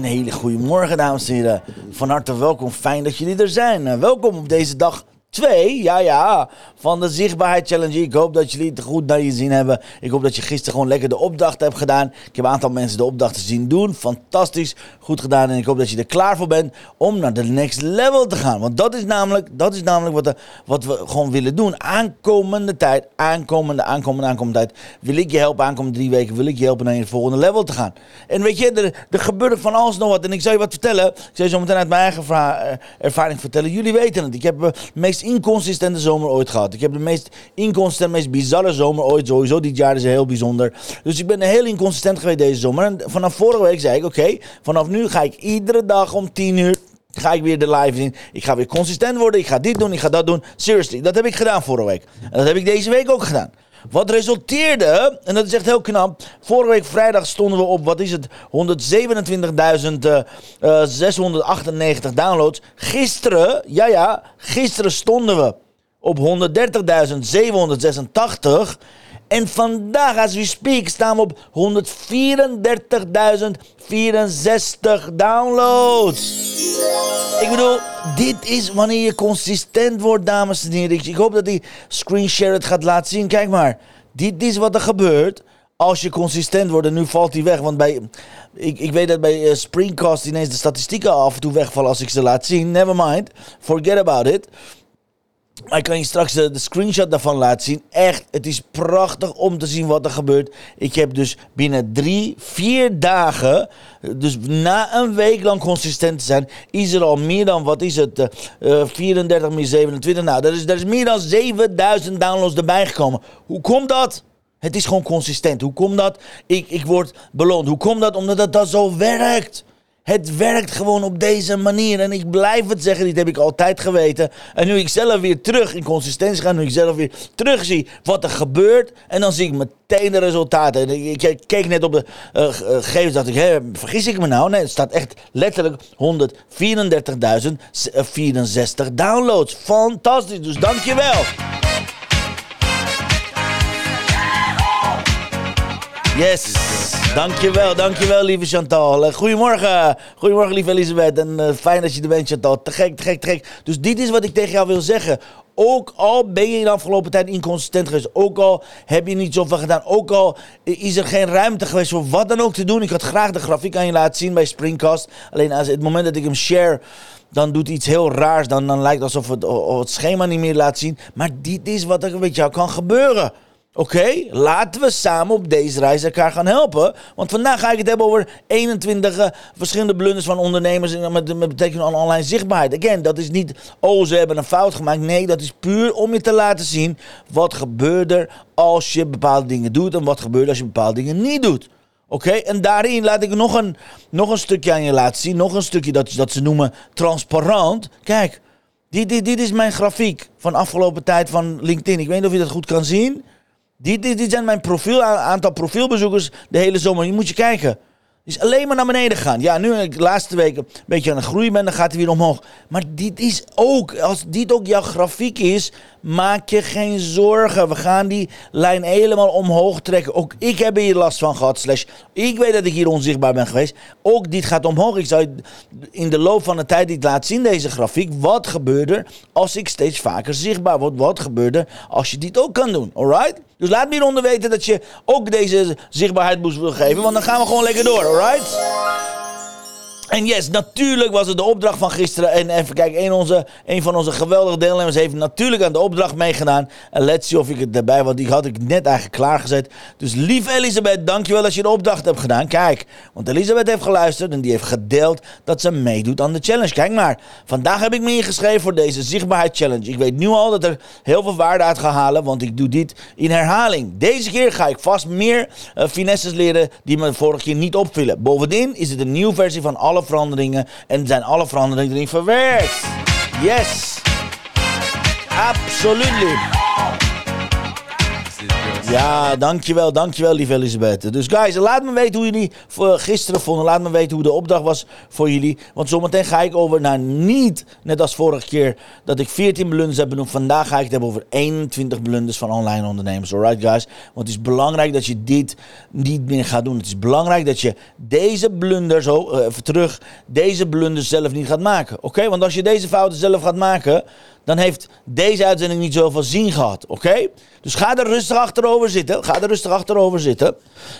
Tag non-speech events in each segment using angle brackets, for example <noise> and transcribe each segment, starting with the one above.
Een hele goede morgen, dames en heren. Van harte welkom. Fijn dat jullie er zijn. Eh, Welkom op deze dag 2, ja ja, van de Zichtbaarheid Challenge. Ik hoop dat jullie het goed naar je zin hebben. Ik hoop dat je gisteren gewoon lekker de opdracht hebt gedaan. Ik heb een aantal mensen de opdrachten zien doen. Fantastisch, goed gedaan. En ik hoop dat je er klaar voor bent om naar de next level te gaan. Want dat is namelijk, dat is namelijk wat, wat we gewoon willen doen. Aankomende tijd, aankomende, aankomende, aankomende tijd. Wil ik je helpen, aankomende drie weken, wil ik je helpen naar je volgende level te gaan. En weet je, er, er gebeurt van alles nog wat. En ik zal je wat vertellen. Ik zal je zo meteen uit mijn eigen eh, ervaring vertellen. Jullie weten het. Ik heb de inconsistente zomer ooit gehad. Ik heb de meest inconsistente, meest bizarre zomer ooit. Sowieso dit jaar is heel bijzonder. Dus ik ben heel inconsistent geweest deze zomer. En vanaf vorige week zei ik, oké, vanaf nu ga ik iedere dag om 10 uur ga ik weer de live in. Ik ga weer consistent worden. Ik ga dit doen, ik ga dat doen. Seriously, dat heb ik gedaan vorige week. En dat heb ik deze week ook gedaan. Wat resulteerde, en dat is echt heel knap. Vorige week vrijdag stonden we op, wat is het? 127.698 downloads. Gisteren, ja ja, gisteren stonden we op 130.786. En vandaag, als we speak, staan we op 134.064 downloads. Ik bedoel, dit is wanneer je consistent wordt, dames en heren. Ik hoop dat die screenshare het gaat laten zien. Kijk maar, dit is wat er gebeurt als je consistent wordt. En nu valt hij weg, want bij, ik, ik weet dat bij eh, Springcast ineens de statistieken af en toe wegvallen als ik ze laat zien. Never mind, forget about it. Maar ik kan je straks de, screenshot daarvan laten zien. Echt, het is prachtig om te zien wat er gebeurt. Ik heb dus binnen drie, vier dagen, dus na een week lang consistent te zijn, is er al meer dan, wat is het, eh, 34 meer 27. Nou, er is, er is meer dan 7000 downloads erbij gekomen. Hoe komt dat? Het is gewoon consistent. Hoe komt dat? Ik, ik word beloond. Hoe komt dat? Omdat het dat zo werkt. Het werkt gewoon op deze manier. En ik blijf het zeggen, dit heb ik altijd geweten. En nu ik zelf weer terug in consistentie ga, nu ik zelf weer terug zie wat er gebeurt. En dan zie ik meteen de resultaten. En ik, keek net op de uh, gegevens, dacht ik, hé, vergis ik me nou? Nee, het staat echt letterlijk 134.064 downloads. Fantastisch, dus dankjewel. Yes. Dankjewel, dankjewel lieve Chantal. Eh, Goedemorgen, goedemorgen lieve Elisabeth. En eh, fijn dat je er bent Chantal. Te gek, te gek, te gek. Dus dit is wat ik tegen jou wil zeggen. Ook al ben je de afgelopen tijd inconsistent geweest. Ook al heb je niet zoveel gedaan. Ook al is er geen ruimte geweest voor wat dan ook te doen. Ik had graag de grafiek aan je laten zien bij Springcast. Alleen als het moment dat ik hem share dan doet iets heel raars. Dan, dan lijkt alsof het, het schema niet meer laat zien. Maar dit is wat er met jou kan gebeuren. Oké, laten we samen op deze reis elkaar gaan helpen. Want vandaag ga ik het hebben over 21 uh, verschillende blunders van ondernemers met, met betrekking aan online zichtbaarheid. Again, dat is niet, oh ze hebben een fout gemaakt. Nee, dat is puur om je te laten zien wat gebeurt er als je bepaalde dingen doet en wat gebeurt als je bepaalde dingen niet doet. Oké, en daarin laat ik nog een, nog een stukje aan je laten zien. Nog een stukje dat, dat ze noemen transparant. Kijk, dit, dit, dit is mijn grafiek van afgelopen tijd van LinkedIn. Ik weet niet of je dat goed kan zien. Dit, dit, dit zijn mijn profiel, aantal profielbezoekers de hele zomer. Je moet je kijken. is alleen maar naar beneden gegaan. Ja, nu ik de laatste weken een beetje aan het groeien ben, dan gaat hij weer omhoog. Maar dit is ook, als dit ook jouw grafiek is, maak je geen zorgen. We gaan die lijn helemaal omhoog trekken. Ook ik heb hier last van gehad. Ik weet dat ik hier onzichtbaar ben geweest. Ook dit gaat omhoog. Ik zou in de loop van de tijd dit laten zien, deze grafiek. Wat gebeurt er als ik steeds vaker zichtbaar word? Wat gebeurt er als je dit ook kan doen? Alright? Dus laat me hieronder weten dat je ook deze zichtbaarheid wil geven. Want dan gaan we gewoon lekker door, alright? En yes, natuurlijk was het de opdracht van gisteren. En even kijken, een, onze, van onze geweldige deelnemers heeft natuurlijk aan de opdracht meegedaan. En let's see of ik het erbij, want die had ik net eigenlijk klaargezet. Dus lieve Elisabeth, dankjewel dat je de opdracht hebt gedaan. Kijk, want Elisabeth heeft geluisterd en die heeft gedeeld dat ze meedoet aan de challenge. Kijk maar, vandaag heb ik me ingeschreven voor deze zichtbaarheid challenge. Ik weet nu al dat er heel veel waarde uit gaat halen, want ik doe dit in herhaling. Deze keer ga ik vast meer uh, finesses leren die me vorige keer niet opvielen. Bovendien is het een nieuwe versie van alle veranderingen en zijn alle veranderingen erin verwerkt. Yes! Absoluut. Ja, dankjewel, dankjewel, lieve Elisabeth. Dus guys, laat me weten hoe jullie gisteren vonden. Laat me weten hoe de opdracht was voor jullie. Want zometeen ga ik over naar niet, net als vorige keer, dat ik 14 blunders heb benoemd. Vandaag ga ik het hebben over 21 blunders van online ondernemers. Alright, guys? Want het is belangrijk dat je dit niet meer gaat doen. Het is belangrijk dat je deze blunders, oh, even terug, deze blunders zelf niet gaat maken. Oké? Want als je deze fouten zelf gaat maken, dan heeft deze uitzending niet zoveel zin gehad. Oké? Dus ga er rustig achterover zitten. Ga er rustig achterover zitten.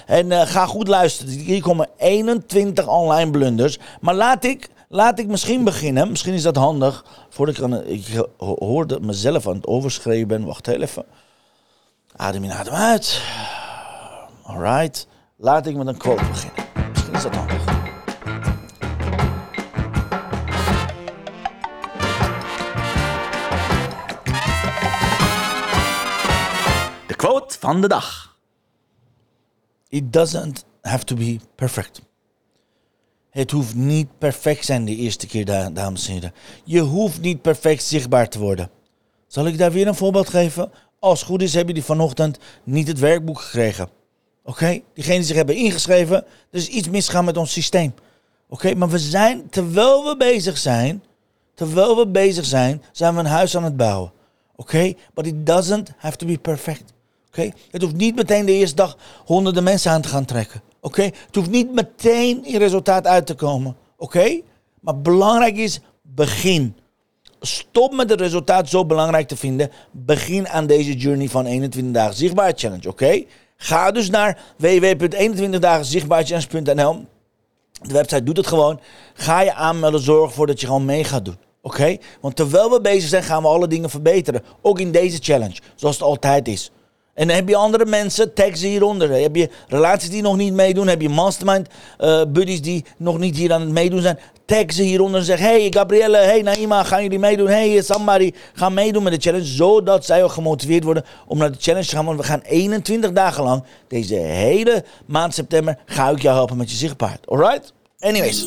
En uh, ga goed luisteren. Hier komen 21 online blunders. Maar laat ik, laat ik misschien beginnen. Misschien is dat handig. Voordat ik, ik hoorde mezelf aan het overschreven ben. Wacht heel even. Adem in, adem uit. Alright. Laat ik met een quote beginnen. Misschien is dat handig. Van de dag. It doesn't have to be perfect. Het hoeft niet perfect zijn de eerste keer, dames en heren. Je hoeft niet perfect zichtbaar te worden. Zal ik daar weer een voorbeeld geven? Als het goed is, hebben jullie vanochtend niet het werkboek gekregen. Oké? Diegenen die zich hebben ingeschreven, er is iets misgaan met ons systeem. Oké, maar we zijn, terwijl we bezig zijn, terwijl we bezig zijn, zijn we een huis aan het bouwen. Oké? But it doesn't have to be perfect. Oké? Het hoeft niet meteen de eerste dag honderden mensen aan te gaan trekken. Oké? Het hoeft niet meteen in resultaat uit te komen. Oké? Maar belangrijk is, begin. Stop met het resultaat zo belangrijk te vinden. Begin aan deze journey van 21 dagen zichtbaar challenge. Oké? Ga dus naar www.21dagenzichtbaarchallenge.nl. De website doet het gewoon. Ga je aanmelden, zorg ervoor dat je gewoon mee gaat doen. Oké? Want terwijl we bezig zijn, gaan we alle dingen verbeteren. Ook in deze challenge, zoals het altijd is. En dan heb je andere mensen, tag ze hieronder. Heb je relaties die nog niet meedoen? Heb je mastermind uh, buddies die nog niet hier aan het meedoen zijn? Tag ze hieronder en zeg: Hey Gabrielle, hey Naima, gaan jullie meedoen? Hey somebody, ga meedoen met de challenge. Zodat zij ook gemotiveerd worden om naar de challenge te gaan. Want we gaan 21 dagen lang, deze hele maand september, ga ik jou helpen met je zichtbaarheid. Alright? Anyways. <clears throat>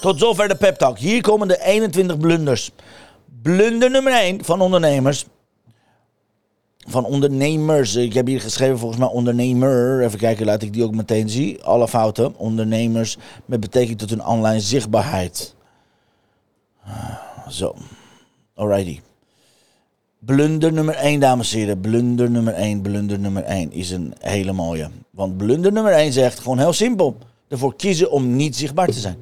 Tot zover de pep talk. Hier komen de 21 blunders. Blunder nummer 1 van ondernemers van ondernemers. Ik heb hier geschreven volgens mij ondernemer. Even kijken, laat ik die ook meteen zien. Alle fouten. Ondernemers met betrekking tot hun online zichtbaarheid. Zo. Alrighty. Blunder nummer 1, dames en heren. Blunder nummer 1, blunder nummer 1 is een hele mooie. Want blunder nummer 1 zegt gewoon heel simpel. Ervoor kiezen om niet zichtbaar te zijn.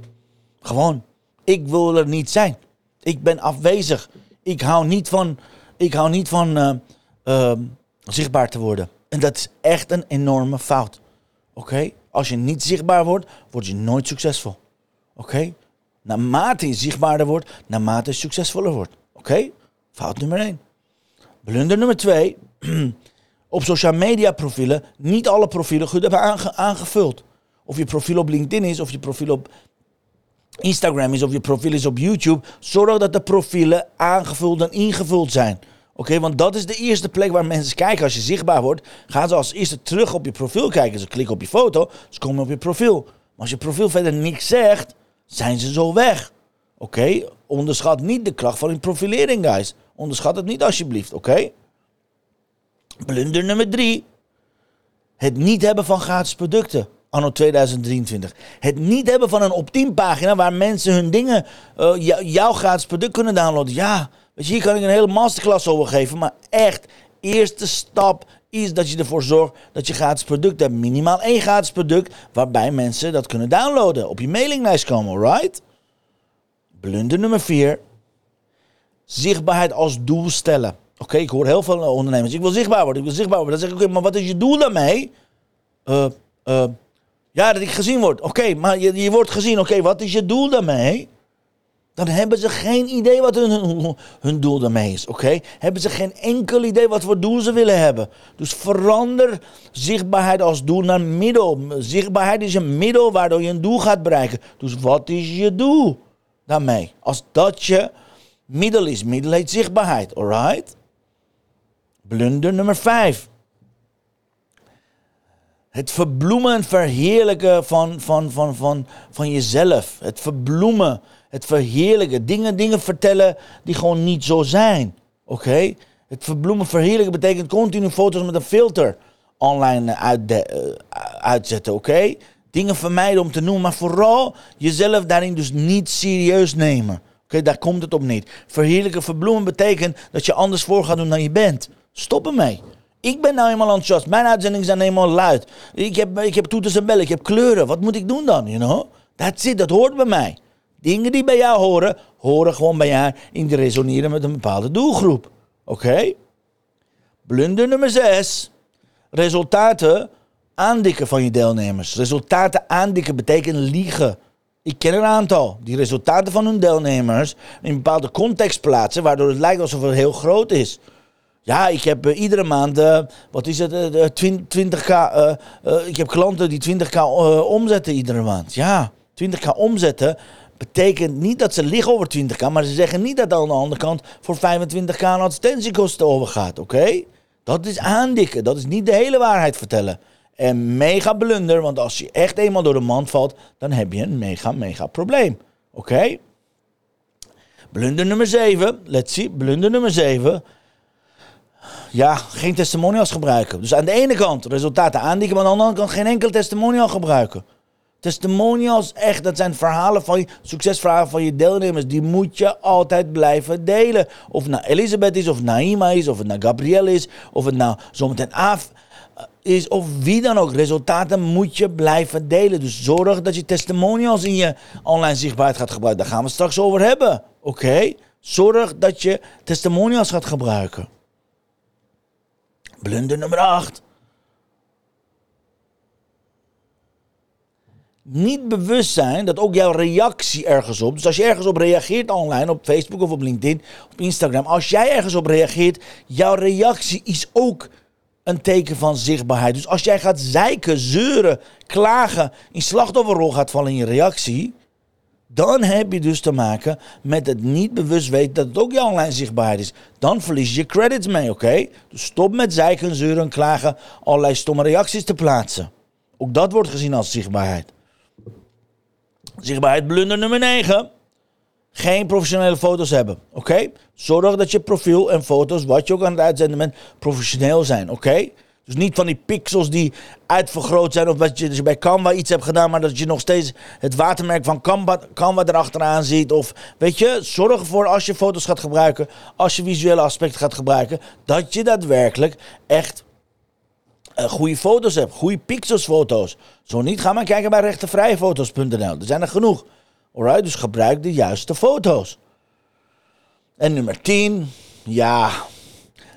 Gewoon. Ik wil er niet zijn. Ik ben afwezig. Ik hou niet van... Ik hou niet van... Uh, Ehm, zichtbaar te worden. En dat is echt een enorme fout. Oké? Als je niet zichtbaar wordt, word je nooit succesvol. Oké? Naarmate je zichtbaarder wordt, naarmate je succesvoller wordt. Oké? Fout nummer 1. Blunder nummer 2. <clears throat> op social media profielen niet alle profielen goed hebben aangevuld. Of je profiel op LinkedIn is, of je profiel op Instagram is, of je profiel is op YouTube. Zorg dat de profielen aangevuld en ingevuld zijn. Oké, want dat is de eerste plek waar mensen kijken. Als je zichtbaar wordt, gaan ze als eerste terug op je profiel kijken. Ze klikken op je foto, ze komen op je profiel. Maar als je profiel verder niks zegt, zijn ze zo weg. Oké, onderschat niet de kracht van je profilering, guys. Onderschat het niet alsjeblieft, oké? Blunder nummer drie. Het niet hebben van gratis producten. Anno 2023. Het niet hebben van een opt-in pagina waar mensen hun dingen, uh, jouw gratis product kunnen downloaden. Ja, Je, hier kan ik een hele masterclass over geven. Maar echt, eerste stap is dat je ervoor zorgt dat je gratis product hebt. Minimaal één gratis product waarbij mensen dat kunnen downloaden. Op je mailinglijst komen, right? Blunder nummer vier. Zichtbaarheid als doel stellen. Oké, ik hoor heel veel ondernemers. Ik wil zichtbaar worden, ik wil zichtbaar worden. Dan zeg ik, oké, maar wat is je doel daarmee? Uh, uh, Ja, dat ik gezien word. Oké, maar je, je wordt gezien. Oké, wat is je doel daarmee? Dan hebben ze geen idee wat hun, hun doel daarmee is. Oké? Hebben ze geen enkel idee wat voor doel ze willen hebben. Dus verander zichtbaarheid als doel naar middel. Zichtbaarheid is een middel waardoor je een doel gaat bereiken. Dus wat is je doel daarmee? Als dat je middel is. Middel heet zichtbaarheid. Alright? Blunder nummer 5. Het verbloemen en verheerlijken van, van, van, van, van jezelf. Het verbloemen, het verheerlijken. Dingen, dingen vertellen die gewoon niet zo zijn. Oké? Het verbloemen, verheerlijken betekent continu foto's met een filter online uh, uitzetten. Oké? Dingen vermijden om te noemen, maar vooral jezelf daarin dus niet serieus nemen. Oké, daar komt het op niet. Verheerlijken, verbloemen betekent dat je anders voor gaat doen dan je bent. Stop ermee. Ik ben nou eenmaal enthousiast. Mijn uitzendingen zijn helemaal luid. Ik heb, ik heb toeters en bellen, ik heb kleuren. Wat moet ik doen dan, you know? That's it, dat hoort bij mij. Dingen die bij jou horen, horen gewoon bij jou in te resoneren met een bepaalde doelgroep. Oké? Blunder nummer 6. Resultaten aandikken van je deelnemers. Resultaten aandikken betekent liegen. Ik ken een aantal die resultaten van hun deelnemers in een bepaalde context plaatsen, waardoor het lijkt alsof het heel groot is. Ja, ik heb uh, iedere maand, uh, wat is het, uh, 20k. ik heb klanten die 20k omzetten iedere maand. Ja, 20k omzetten betekent niet dat ze liggen over 20k, maar ze zeggen niet dat aan de andere kant voor 25k een advertentiekosten overgaat. Oké? Dat is aandikken, dat is niet de hele waarheid vertellen. En mega blunder, want als je echt eenmaal door de mand valt, dan heb je een mega, mega probleem. Oké? Blunder nummer 7, let's see, blunder nummer 7 ja, geen testimonials gebruiken. Dus aan de ene kant resultaten aandikken, maar aan de andere kant geen enkel testimonial gebruiken. Testimonials, echt, dat zijn verhalen van je, succesverhalen van je deelnemers. Die moet je altijd blijven delen. Of het nou Elisabeth is, of Naima is, of het nou Gabrielle is, of het nou zometeen Af eh, is, of wie dan ook. Resultaten moet je blijven delen. Dus zorg dat je testimonials in je online zichtbaarheid gaat gebruiken. Daar gaan we straks over hebben. Oké? Zorg dat je testimonials gaat gebruiken. Blunder nummer 8. Niet bewust zijn dat ook jouw reactie ergens op. Dus als je ergens op reageert online, op Facebook of op LinkedIn, op Instagram. Als jij ergens op reageert, jouw reactie is ook een teken van zichtbaarheid. Dus als jij gaat zeiken, zeuren, klagen, in slachtofferrol gaat vallen in je reactie dan heb je dus te maken met het niet bewust weten dat het ook jouw online zichtbaarheid is. Dan verlies je credits mee, oké? Dus stop met zeiken, zeuren, klagen, allerlei stomme reacties te plaatsen. Ook dat wordt gezien als zichtbaarheid. Zichtbaarheid blunder nummer 9. Geen professionele foto's hebben, oké? Zorg dat je profiel en foto's, wat je ook aan het uitzenden bent, professioneel zijn, oké? Dus niet van die pixels die uitvergroot zijn. Of dat je, dus bij Canva iets hebt gedaan, maar dat je nog steeds het watermerk van Canva, Canva erachteraan ziet. Of weet je, zorg ervoor als je foto's gaat gebruiken, als je visuele aspecten gaat gebruiken, dat je daadwerkelijk echt goede foto's hebt. Goede pixelsfoto's. Zo niet, ga maar kijken bij rechtenvrijfoto's.nl. Er zijn er genoeg. Alright, dus gebruik de juiste foto's. En nummer 10, ja,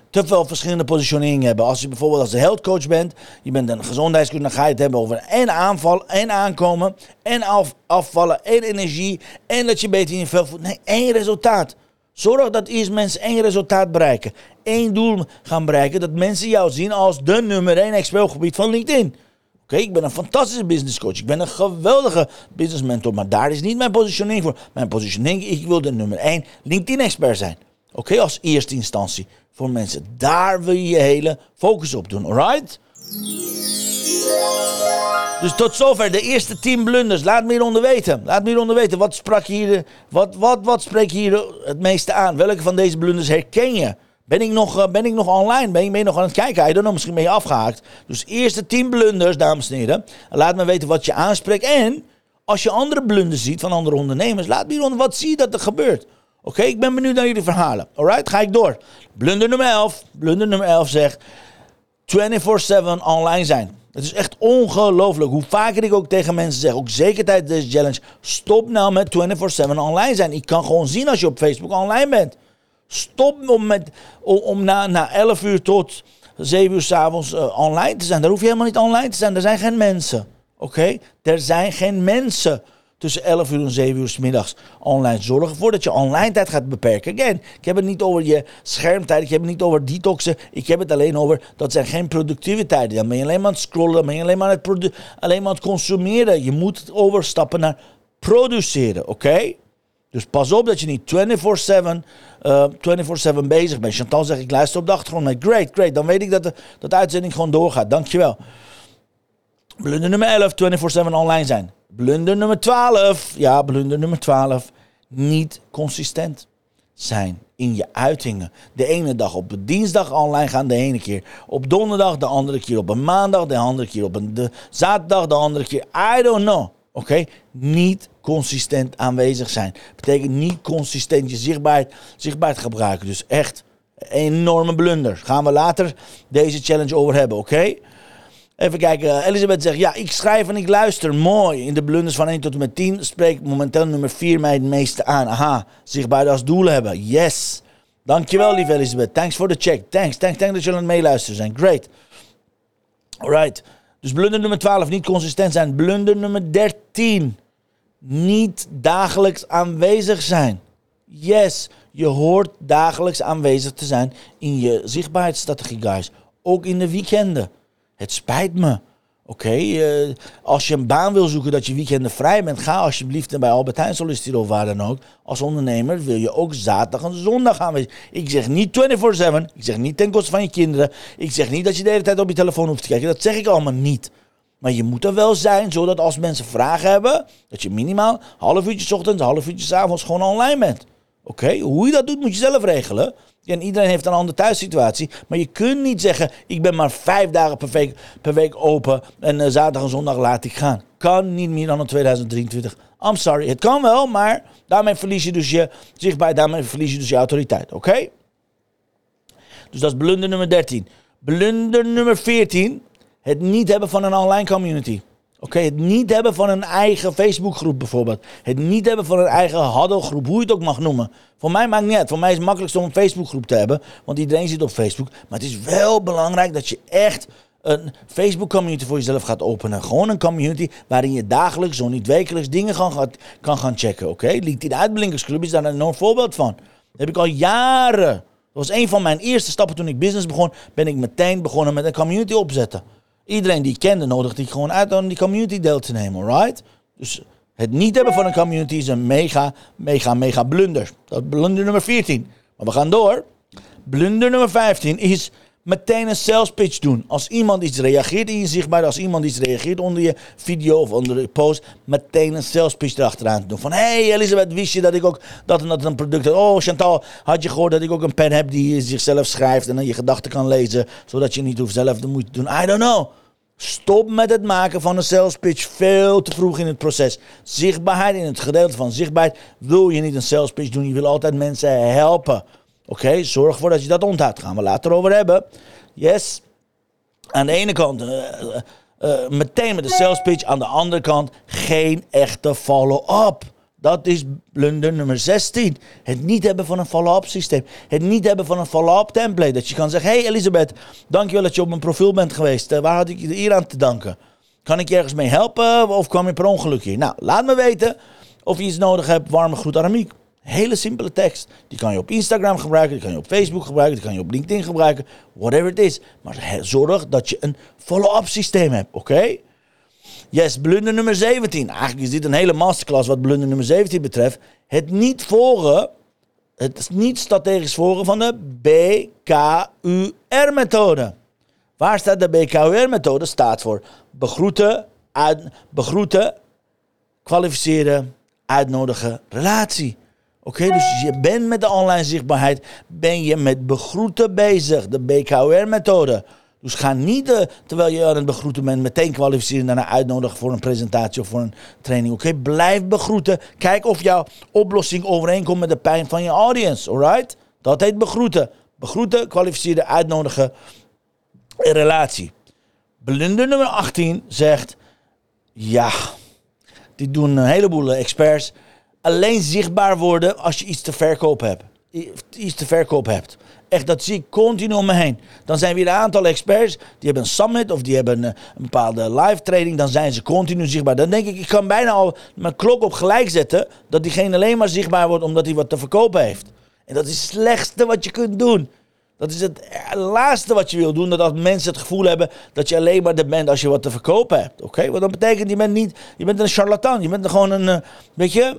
te veel verschillende positioneringen hebben. Als je bijvoorbeeld als een healthcoach bent, je bent een gezondheidscoach, dan ga je het hebben over en aanval, en aankomen, en af, afvallen, en energie, en dat je beter in je vel voelt. Nee, één resultaat. Zorg dat eerst mensen één resultaat bereiken. Eén doel gaan bereiken, dat mensen jou zien als de nummer één expert gebied van LinkedIn. Oké, ik ben een fantastische business coach. Ik ben een geweldige business mentor. Maar daar is niet mijn positionering voor. Mijn positionering, ik wil de nummer 1 LinkedIn expert zijn. Oké, als eerste instantie voor mensen. Daar wil je je hele focus op doen, alright? Dus tot zover de eerste 10 blunders. Laat me hieronder weten. Laat me hieronder weten. Wat sprak hier, wat, wat, wat spreekt hier het meeste aan? Welke van deze blunders herken je? Ben ik nog, eh, ben ik nog online? Ben je, ben je nog aan het kijken? I don't know, misschien je afgehaakt. Dus eerste 10 blunders, dames en heren. Laat me weten wat je aanspreekt. En als je andere blunders ziet van andere ondernemers, laat me hieronder wat zie je dat er gebeurt. Oké, ik ben benieuwd naar jullie verhalen. Alright, ga ik door. Blunder nummer 11. Blunder nummer 11 zegt 24-7 online zijn. Het is echt ongelooflijk. Hoe vaker ik ook tegen mensen zeg, ook zeker tijdens deze challenge, stop nou met 24-7 online zijn. Ik kan gewoon zien als je op Facebook online bent. Stop om, met, om, om na, na 11 uur tot 7 uur s'avonds uh, online te zijn. Daar hoef je helemaal niet online te zijn. Er zijn geen mensen. Oké? Er zijn geen mensen tussen 11 uur en 7 uur s middags online. Zorg ervoor dat je online tijd gaat beperken. Again, ik heb het niet over je schermtijd, ik heb het niet over detoxen. Ik heb het alleen over, dat zijn geen productiviteiten. Dan ben je alleen maar aan het scrollen, dan ben je alleen maar aan het, alleen maar het consumeren. Je moet overstappen naar produceren, oké? Dus pas op dat je niet 24-7 uh, 24/7 bezig bent. Chantal zegt, ik luister op de achtergrond. Great, great. Dan weet ik dat de, dat uitzending gewoon doorgaat. Dankjewel. Blunder nummer 11, 24-7 online zijn. Blunder nummer 12, ja, blunder nummer 12. Niet consistent zijn in je uitingen. De ene dag op dinsdag online gaan, de ene keer op donderdag, de andere keer op een maandag, de andere keer op een de zaterdag, de andere keer. I don't know. Oké? Niet consistent aanwezig zijn. Betekent niet consistent je zichtbaarheid, zichtbaarheid gebruiken. Dus echt enorme blunder. Gaan we later deze challenge over hebben, oké? Even kijken. Elisabeth zegt: Ja, ik schrijf en ik luister. Mooi. In de blunders van 1 tot en met 10 spreekt momenteel nummer 4 mij het meeste aan. Aha. Zichtbaar als doel hebben. Yes. Dankjewel, lieve Elisabeth. Thanks voor de check. Thanks. Thanks, thanks dat jullie aan het meeluisteren zijn. Great. Alright. Dus blunder nummer 12, niet consistent zijn. Blunder nummer 13, niet dagelijks aanwezig zijn. Yes, je hoort dagelijks aanwezig te zijn in je zichtbaarheidsstrategie, guys. Ook in de weekenden. Het spijt me. Oké, eh, als je een baan wil zoeken dat je weekenden vrij bent, ga alsjeblieft bij Albert Heijn solliciteren of waar dan ook. Als ondernemer wil je ook zaterdag en zondag gaan. Ik zeg niet 24-7, ik zeg niet ten koste van je kinderen. Ik zeg niet dat je de hele tijd op je telefoon hoeft te kijken. Dat zeg ik allemaal niet. Maar je moet er wel zijn, zodat als mensen vragen hebben, dat je minimaal half uurtje ochtends, half uurtje avonds gewoon online bent. Oké, hoe je dat doet moet je zelf regelen. En iedereen heeft een andere thuissituatie. Maar je kunt niet zeggen, ik ben maar vijf dagen per week, per week open en uh, zaterdag en zondag laat ik gaan. Kan niet meer dan in 2023. I'm sorry, het kan wel, maar daarmee verlies je dus je zichtbaar, daarmee verlies je dus je autoriteit. Oké? Dus dat is blunder nummer 13. Blunder nummer 14, het niet hebben van een online community. Oké, het niet hebben van een eigen Facebookgroep bijvoorbeeld. Het niet hebben van een eigen haddelgroep, hoe je het ook mag noemen. Voor mij maakt niet uit. Voor mij is het makkelijkst om een Facebookgroep te hebben, want iedereen zit op Facebook. Maar het is wel belangrijk dat je echt een Facebook community voor jezelf gaat openen. Gewoon een community waarin je dagelijks, zo niet wekelijks, dingen kan, gaan checken. Oké? LinkedIn Uitblinkersclub is daar een enorm voorbeeld van. Dat heb ik al jaren. Dat was een van mijn eerste stappen toen ik business begon. Ben ik meteen begonnen met een community opzetten. Iedereen die ik kende nodigde ik gewoon uit om die community deel te nemen, right? Dus het niet hebben van een community is een mega, mega, mega blunder. Dat is blunder nummer 14. Maar we gaan door. Blunder nummer 15 is meteen een sales pitch doen. Als iemand iets reageert in je zichtbaar, als iemand iets reageert onder je video of onder de post, meteen een sales pitch erachteraan doen. Van, hey Elisabeth, wist je dat ik ook dat en dat een product heb? Oh Chantal, had je gehoord dat ik ook een pen heb die zichzelf schrijft en dan je gedachten kan lezen, zodat je niet hoeft zelf de moeite te doen. I don't know. Stop met het maken van een sales pitch veel te vroeg in het proces. Zichtbaarheid in het gedeelte van zichtbaarheid wil je niet een sales pitch doen. Je wil altijd mensen helpen. Oké, zorg ervoor dat je dat onthoudt. Gaan we later over hebben. Yes. Aan de ene kant uh, uh, meteen met de sales pitch. Aan de andere kant geen echte follow-up. Dat is blunder nummer 16. Het niet hebben van een follow-up systeem. Het niet hebben van een follow-up template. Dat je kan zeggen, hey Elisabeth, dankjewel dat je op mijn profiel bent geweest. Uh, waar had ik je hier aan te danken? Kan ik je ergens mee helpen of kwam je per ongeluk hier? Nou, laat me weten of je iets nodig hebt. Warme groet Aramiek. Hele simpele tekst. Die kan je op Instagram gebruiken, die kan je op Facebook gebruiken, die kan je op LinkedIn gebruiken. Whatever it is. Maar zorg dat je een follow-up systeem hebt, oké? Yes, blunder nummer 17. Eigenlijk is dit een hele masterclass wat blunder nummer 17 betreft. Het niet volgen, het niet strategisch volgen van de BKUR-methode. Waar staat de BKUR-methode? Staat voor begroeten, uit, begroeten, kwalificeren, uitnodigen, relatie. Oké, dus je bent met de online zichtbaarheid, ben je met begroeten bezig, de BKUR-methode. Dus ga niet, uh, terwijl je aan het begroeten bent, meteen kwalificeren en daarna uitnodigen voor een presentatie of voor een training. Oké, blijf begroeten. Kijk of jouw oplossing overeenkomt met de pijn van je audience. Alright? Dat heet begroeten. Begroeten, kwalificeren, uitnodigen, een relatie. Blunder nummer 18 zegt, ja, die doen een heleboel experts. Alleen zichtbaar worden als je iets te verkoop hebt. Iets te verkoop hebt. Echt, dat zie ik continu om me heen. Dan zijn weer een aantal experts, die hebben een summit of die hebben een, een bepaalde live training. Dan zijn ze continu zichtbaar. Dan denk ik, ik kan bijna al mijn klok op gelijk zetten. Dat diegene alleen maar zichtbaar wordt omdat hij wat te verkopen heeft. En dat is het slechtste wat je kunt doen. Dat is het laatste wat je wil doen. Dat mensen het gevoel hebben dat je alleen maar er bent als je wat te verkopen hebt. Oké? Want dat betekent, je bent niet, je bent een charlatan. Je bent gewoon een, eh, weet je,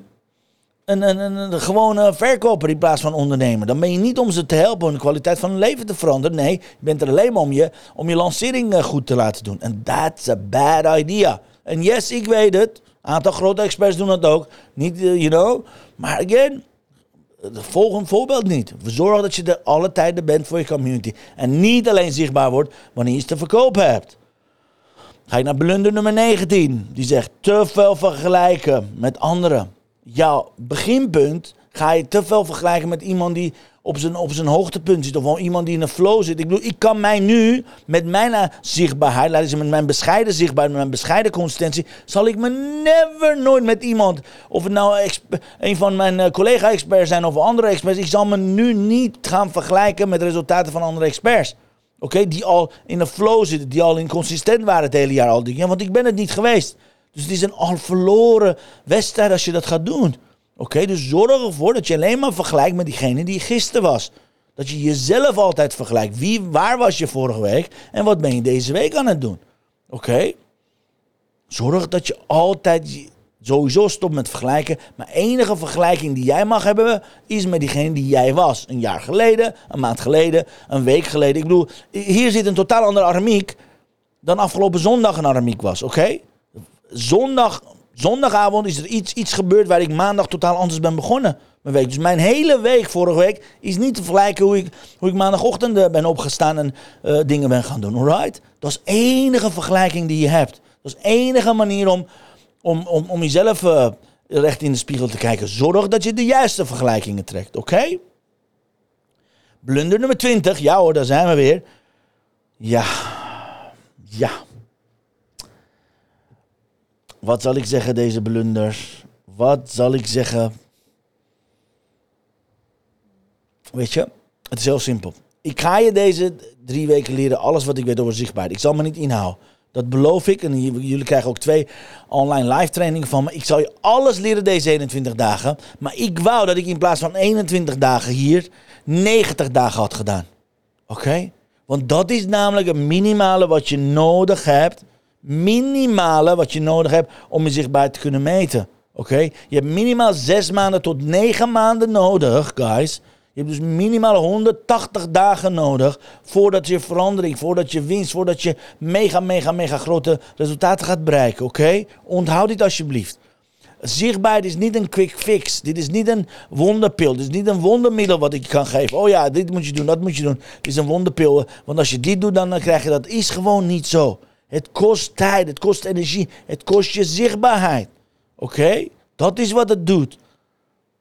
een, een, gewone verkoper in plaats van ondernemer. Dan ben je niet om ze te helpen de kwaliteit van hun leven te veranderen. Nee, je bent er alleen maar om je, om je lancering eh, goed te laten doen. En that's a bad idea. En yes, ik weet het. Een aantal grote experts doen dat ook. Niet, uh, you know. Maar again, volg een voorbeeld niet. Zorg dat je er alle tijden bent voor je community. En niet alleen zichtbaar wordt wanneer je iets te verkopen hebt. Ga je naar blunder nummer 19. Die zegt te veel vergelijken met anderen. Jouw beginpunt ga je te veel vergelijken met iemand die op zijn, op zijn hoogtepunt zit. Of wel iemand die in een flow zit. Ik bedoel, ik kan mij nu met mijn zichtbaarheid, laten ze met mijn bescheiden zichtbaarheid, met mijn bescheiden consistentie, zal ik me never nooit met iemand, of het nou een van mijn eh, collega-experts zijn of andere experts, ik zal me nu niet gaan vergelijken met resultaten van andere experts. Oké, die al in een flow zitten, die al inconsistent waren het hele jaar al. Ja, want ik ben het niet geweest. Dus het is een al verloren wedstrijd als je dat gaat doen. Oké, dus zorg ervoor dat je alleen maar vergelijkt met diegene die gisteren was. Dat je jezelf altijd vergelijkt. Wie, waar was je vorige week en wat ben je deze week aan het doen? Oké? Zorg dat je altijd sowieso stopt met vergelijken. Maar enige vergelijking die jij mag hebben is met diegene die jij was. Een jaar geleden, een maand geleden, een week geleden. Ik bedoel, hier zit een totaal andere aramiek dan afgelopen zondag een aramiek was. Oké? Zondag Zondagavond is er iets, iets gebeurd waar ik maandag totaal anders ben begonnen. Mijn week. Dus mijn hele week vorige week is niet te vergelijken hoe ik, hoe ik maandagochtend eh, ben opgestaan en uh, dingen ben gaan doen. Alright? Dat is enige vergelijking die je hebt. Dat is enige manier om, om, om, om jezelf uh, recht in de spiegel te kijken. Zorg dat je de juiste vergelijkingen trekt. Oké? Blunder nummer 20. Ja hoor, daar zijn we weer. Ja. Ja wat zal ik zeggen, deze blunders? Wat zal ik zeggen? Weet je, het is heel simpel. Ik ga je deze drie weken leren alles wat ik weet over zichtbaarheid. Ik zal me niet inhouden. Dat beloof ik. En jullie krijgen ook twee online live trainingen van me. Ik zal je alles leren deze 21 dagen. Maar ik wou dat ik in plaats van 21 dagen hier 90 dagen had gedaan. Oké? Want dat is namelijk het minimale wat je nodig hebt minimale wat je nodig hebt om je zichtbaar te kunnen meten. Oké? Je hebt minimaal zes maanden tot negen maanden nodig, guys. Je hebt dus minimaal 180 dagen nodig voordat je verandering, voordat je winst, voordat je mega, mega, mega grote resultaten gaat bereiken. Oké? Onthoud dit alsjeblieft. Zichtbaarheid is niet een quick fix. Dit is niet een wonderpil. Dit is niet een wondermiddel wat ik kan geven. Oh ja, dit moet je doen, dat moet je doen. Dit is een wonderpil. Want als je dit doet, dan krijg je dat. Is gewoon niet zo. Het kost tijd, het kost energie, het kost je zichtbaarheid. Oké? Dat is wat het doet.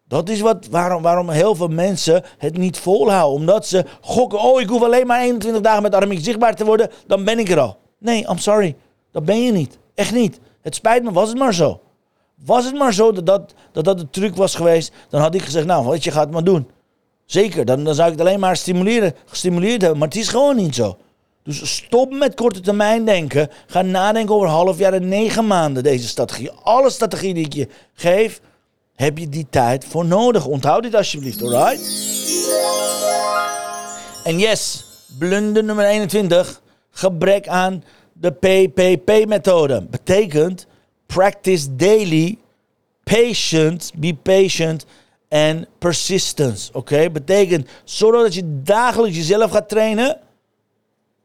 Dat is wat, waarom, waarom heel veel mensen het niet volhouden. Omdat ze gokken, oh ik hoef alleen maar 21 dagen met armiek zichtbaar te worden, dan ben ik er al. Nee, I'm sorry. Dat ben je niet. Echt niet. Het spijt me, was het maar zo. Was het maar zo dat dat, dat, de truc was geweest, dan had ik gezegd, nou, wat je gaat maar doen. Zeker, dan, dan zou ik het alleen maar stimuleren, gestimuleerd hebben. Maar het is gewoon niet zo. Dus stop met korte termijn denken. Ga nadenken over half jaar en negen maanden deze strategie. Alle strategieën die ik je geef, heb je die tijd voor nodig. Onthoud dit alsjeblieft, alright? En yes, blunder nummer 21. Gebrek aan de PPP-methode. Betekent practice daily, patient, be patient en persistence. Oké, betekent zorg dat je dagelijks jezelf gaat trainen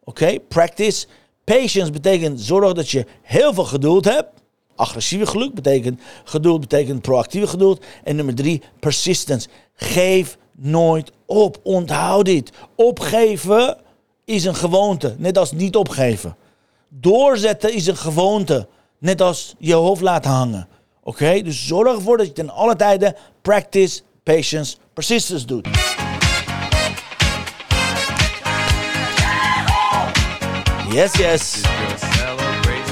Oké, practice. Patience betekent zorg dat je heel veel geduld hebt. Agressieve geluk betekent geduld, betekent proactieve geduld. En nummer drie, persistence. Geef nooit op. Onthoud dit. Opgeven is een gewoonte, net als niet opgeven. Doorzetten is een gewoonte, net als je hoofd laten hangen. Oké, dus zorg ervoor dat je ten alle tijden practice, patience, persistence doet. Yes, yes.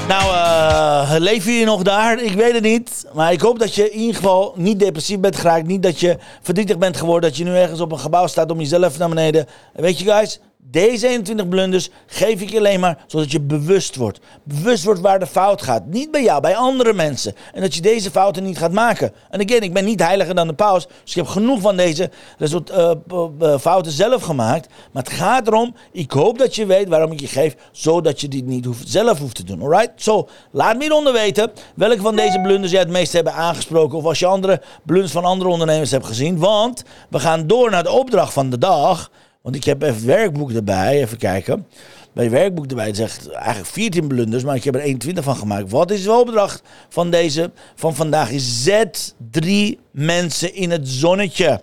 Nou, uh, leef je nog daar? Ik weet het niet. Maar ik hoop dat je in ieder geval niet depressief bent geraakt. Niet dat je verdrietig bent geworden. Dat je nu ergens op een gebouw staat om jezelf naar beneden. Weet je, guys, deze 21 blunders geef ik je alleen maar zodat je bewust wordt. Bewust wordt waar de fout gaat. Niet bij jou, bij andere mensen. En dat je deze fouten niet gaat maken. En again, ik ben niet heiliger dan de paus. Dus ik heb genoeg van deze uh, fouten zelf gemaakt. Maar het gaat erom, ik hoop dat je weet waarom ik je geef. Zodat je dit niet hoeft, zelf hoeft te doen. Alright? Zo, laat me hieronder weten welke van deze blunders jij het meest hebben aangesproken. Of als je andere blunders van andere ondernemers hebt gezien. Want we gaan door naar de opdracht van de dag. Want ik heb even werkboek erbij, even kijken. Bij werkboek erbij, zegt eigenlijk 14 blunders, maar ik heb er 21 van gemaakt. Wat is de opdracht van deze, van vandaag? Is zet drie mensen in het zonnetje.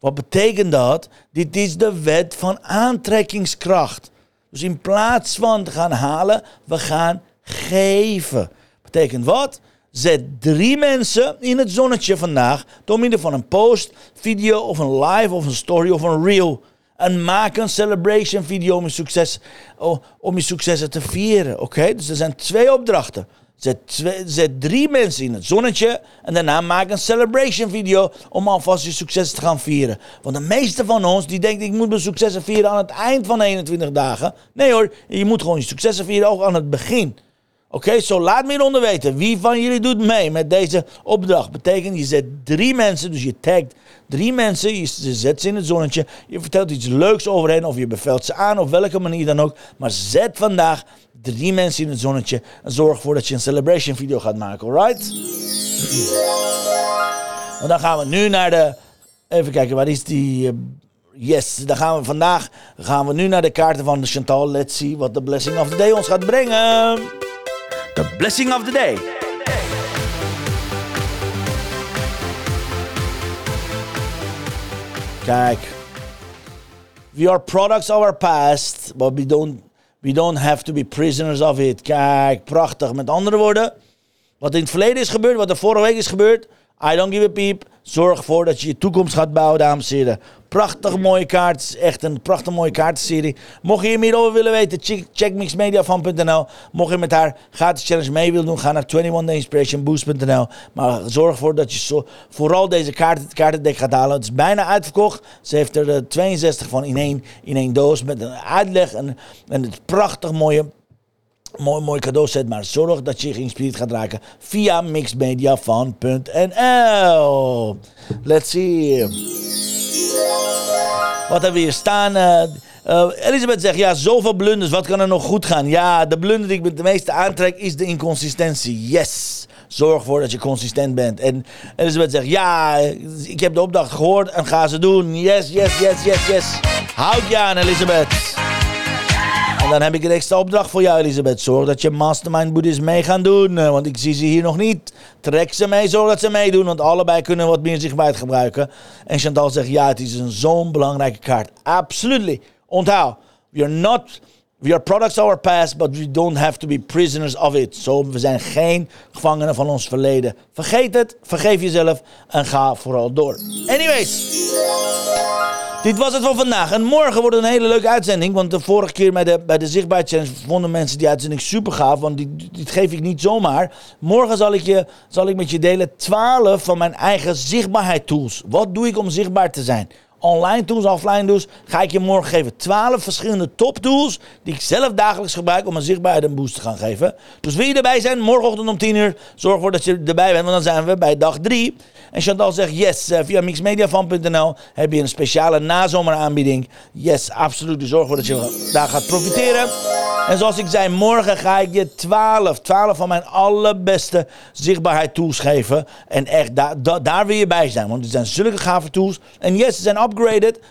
Wat betekent dat? Dit is de wet van aantrekkingskracht. Dus in plaats van te gaan halen, we gaan geven. Betekent wat? Zet drie mensen in het zonnetje vandaag door middel van een post, video of een live of een story of een reel. En maak een celebration video om je, succes, om je successen te vieren. Oké? Dus er zijn twee opdrachten. Zet, twee, zet drie mensen in het zonnetje. En daarna maak een celebration video om alvast je successen te gaan vieren. Want de meeste van ons die denkt ik moet mijn successen vieren aan het eind van 21 dagen. Nee hoor, je moet gewoon je successen vieren ook aan het begin. Oké, zo laat me hieronder weten. Wie van jullie doet mee met deze opdracht? Betekent je zet drie mensen, dus je tagt drie mensen, je zet ze in het zonnetje. Je vertelt iets leuks over hen of je bevelt ze aan op welke manier dan ook. Maar zet vandaag drie mensen in het zonnetje en zorg ervoor dat je een celebration video gaat maken, alright? En dan gaan we nu naar de. Even kijken, waar is die. Eh, yes, dan gaan we vandaag gaan we nu naar de kaarten van Chantal. Let's see wat de blessing of the day ons gaat brengen. The blessing of the day. Kijk. We are products of our past, but we don't, we don't have to be prisoners of it. Kijk, prachtig. Met andere woorden, wat in het verleden is gebeurd, wat er vorige week is gebeurd, I don't give a peep. Zorg ervoor dat je je toekomst gaat bouwen, dames en heren. Prachtig mooie kaart. Echt een prachtig mooie kaartenserie. Mocht je meer over willen weten, check, mixmediafan.nl. Mocht je met haar gratis challenge mee willen doen, ga naar 21dayinspirationboost.nl. Maar zorg ervoor dat je zo, vooral deze kaarten, kaartendek gaat halen. Het is bijna uitverkocht. Ze heeft er 62 van in één, in één doos met een uitleg en, en het prachtig mooie mooi, mooi cadeauset, maar zorg dat je geïnspireerd gaat raken via mixmediafan.nl. Let's see. Wat hebben we hier staan? Uh, Elisabeth zegt, ja, zoveel blunders, wat kan er nog goed gaan? Ja, de blunder die ik het meeste aantrek is de inconsistentie. Yes! Zorg ervoor dat je consistent bent. En Elisabeth zegt, ja, ik heb de opdracht gehoord en ga ze doen. Yes, yes, yes, yes, yes. Houd je aan, Elisabeth. En dan heb ik een extra opdracht voor jou, Elisabeth. Zorg dat je Mastermind Boeddhisme mee gaan doen. Eh, want ik zie ze hier nog niet. Trek ze mee, zorg dat ze meedoen. Want allebei kunnen wat meer zichtbaarheid gebruiken. En Chantal zegt, ja, het is een zo'n belangrijke kaart. Absolutely. Onthoud, we are not... We are products of our past, but we don't have to be prisoners of it. Zo, we zijn geen gevangenen van ons verleden. Vergeet het, vergeef jezelf en ga vooral door. Anyways. Dit was het voor vandaag. En morgen wordt een hele leuke uitzending. Want de vorige keer bij de, bij de Zichtbaar Challenge vonden mensen die uitzending super gaaf. Want die, dit geef ik niet zomaar. Morgen zal ik, je, zal ik met je delen 12 van mijn eigen zichtbaarheid tools. Wat doe ik om zichtbaar te zijn? Online tools, offline tools, ga ik je morgen geven. 12 verschillende top tools die ik zelf dagelijks gebruik om mijn zichtbaarheid een boost te gaan geven. Dus wil je erbij zijn, morgenochtend om 10 uur, zorg ervoor dat je erbij bent, want dan zijn we bij dag 3. En Chantal zegt yes, uh, via mixmediafan.nl heb je een speciale nazomeraanbieding. Yes, absoluut. Dus zorg ervoor dat je daar gaat profiteren. En zoals ik zei, morgen ga ik je 12, 12 van mijn allerbeste zichtbaarheid tools geven. En echt, daar, daar wil je bij zijn, want het zijn zulke gave tools. En yes, ze zijn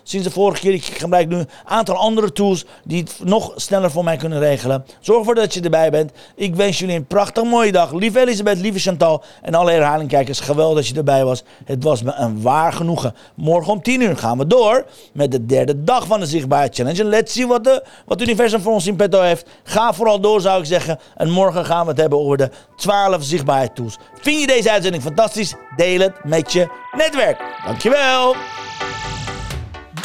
sinds de vorige keer. Ik gebruik nu een aantal andere tools die het nog sneller voor mij kunnen regelen. Zorg ervoor dat je erbij bent. Ik wens jullie een prachtig mooie dag. Lieve Elisabeth, lieve Chantal en alle herhalingkijkers. Geweldig dat je erbij was. Het was me een waar genoegen. Morgen om 10 uur gaan we door met de derde dag van de Zichtbaarheid Challenge. En let's see wat, de, wat het universum voor ons in petto heeft. Ga vooral door zou ik zeggen. En morgen gaan we het hebben over de 12 zichtbaarheid tools. Vind je deze uitzending fantastisch? Deel het met je netwerk. Dankjewel.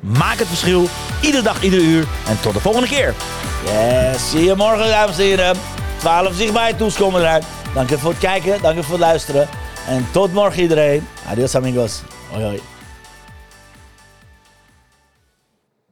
Maak het verschil, iedere dag, iedere uur. En tot de volgende keer. Yes, zie je morgen, dames en heren. 12 zichtbare tools komen eruit. Dank je voor het kijken, dank je voor het luisteren. En tot morgen iedereen. Adios amigos. Hoi hoi.